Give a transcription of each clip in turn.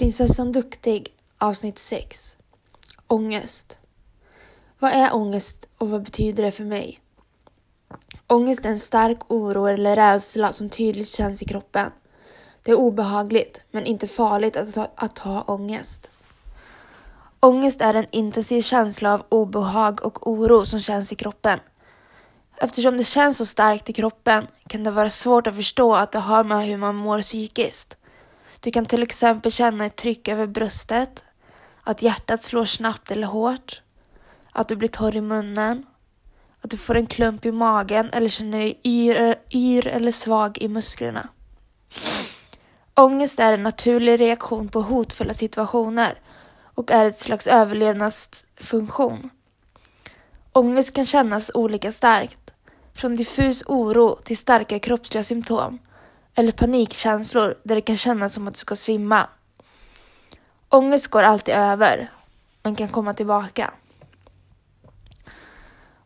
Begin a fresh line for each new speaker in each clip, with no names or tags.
Prinsessan Duktig avsnitt 6 Ångest Vad är ångest och vad betyder det för mig? Ångest är en stark oro eller rädsla som tydligt känns i kroppen. Det är obehagligt, men inte farligt att ha, att ha ångest. Ångest är en intensiv känsla av obehag och oro som känns i kroppen. Eftersom det känns så starkt i kroppen kan det vara svårt att förstå att det har med hur man mår psykiskt. Du kan till exempel känna ett tryck över bröstet, att hjärtat slår snabbt eller hårt, att du blir torr i munnen, att du får en klump i magen eller känner dig yr, yr eller svag i musklerna. Ångest är en naturlig reaktion på hotfulla situationer och är ett slags överlevnadsfunktion. Ångest kan kännas olika starkt, från diffus oro till starka kroppsliga symptom eller panikkänslor där det kan kännas som att du ska svimma. Ångest går alltid över, men kan komma tillbaka.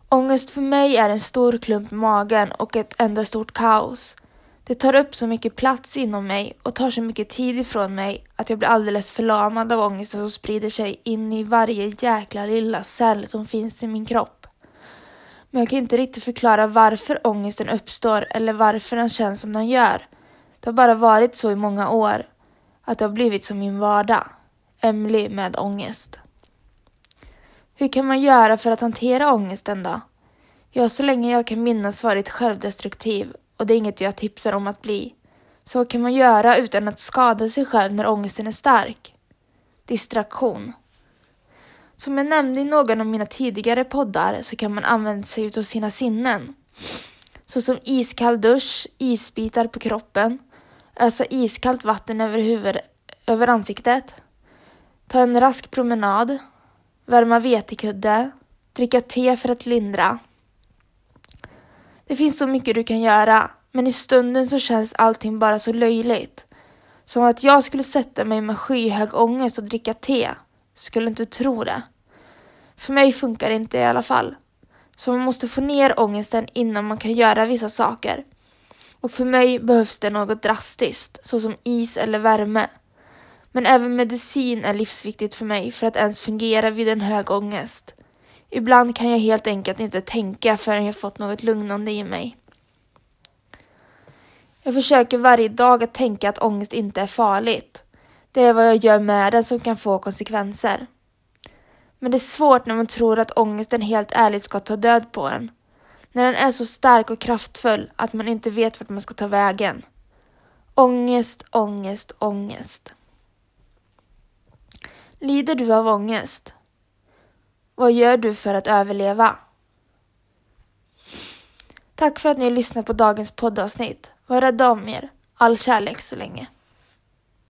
Ångest för mig är en stor klump i magen och ett enda stort kaos. Det tar upp så mycket plats inom mig och tar så mycket tid ifrån mig att jag blir alldeles förlamad av ångesten som sprider sig in i varje jäkla lilla cell som finns i min kropp. Men jag kan inte riktigt förklara varför ångesten uppstår eller varför den känns som den gör. Det har bara varit så i många år att det har blivit som min vardag. Emily med ångest. Hur kan man göra för att hantera ångesten då? Jag så länge jag kan minnas varit självdestruktiv och det är inget jag tipsar om att bli. Så vad kan man göra utan att skada sig själv när ångesten är stark? Distraktion. Som jag nämnde i någon av mina tidigare poddar så kan man använda sig av sina sinnen. Såsom iskall dusch, isbitar på kroppen, ösa iskallt vatten över, huvud, över ansiktet, ta en rask promenad, värma vetekudde, dricka te för att lindra. Det finns så mycket du kan göra, men i stunden så känns allting bara så löjligt. Som att jag skulle sätta mig med skyhög ångest och dricka te. Skulle inte tro det. För mig funkar det inte i alla fall. Så man måste få ner ångesten innan man kan göra vissa saker. Och för mig behövs det något drastiskt, såsom is eller värme. Men även medicin är livsviktigt för mig för att ens fungera vid en hög ångest. Ibland kan jag helt enkelt inte tänka förrän jag fått något lugnande i mig. Jag försöker varje dag att tänka att ångest inte är farligt. Det är vad jag gör med den som kan få konsekvenser. Men det är svårt när man tror att ångesten helt ärligt ska ta död på en. När den är så stark och kraftfull att man inte vet vart man ska ta vägen. Ångest, ångest, ångest. Lider du av ångest? Vad gör du för att överleva? Tack för att ni lyssnar på dagens poddavsnitt. Var rädda om er. All kärlek så länge.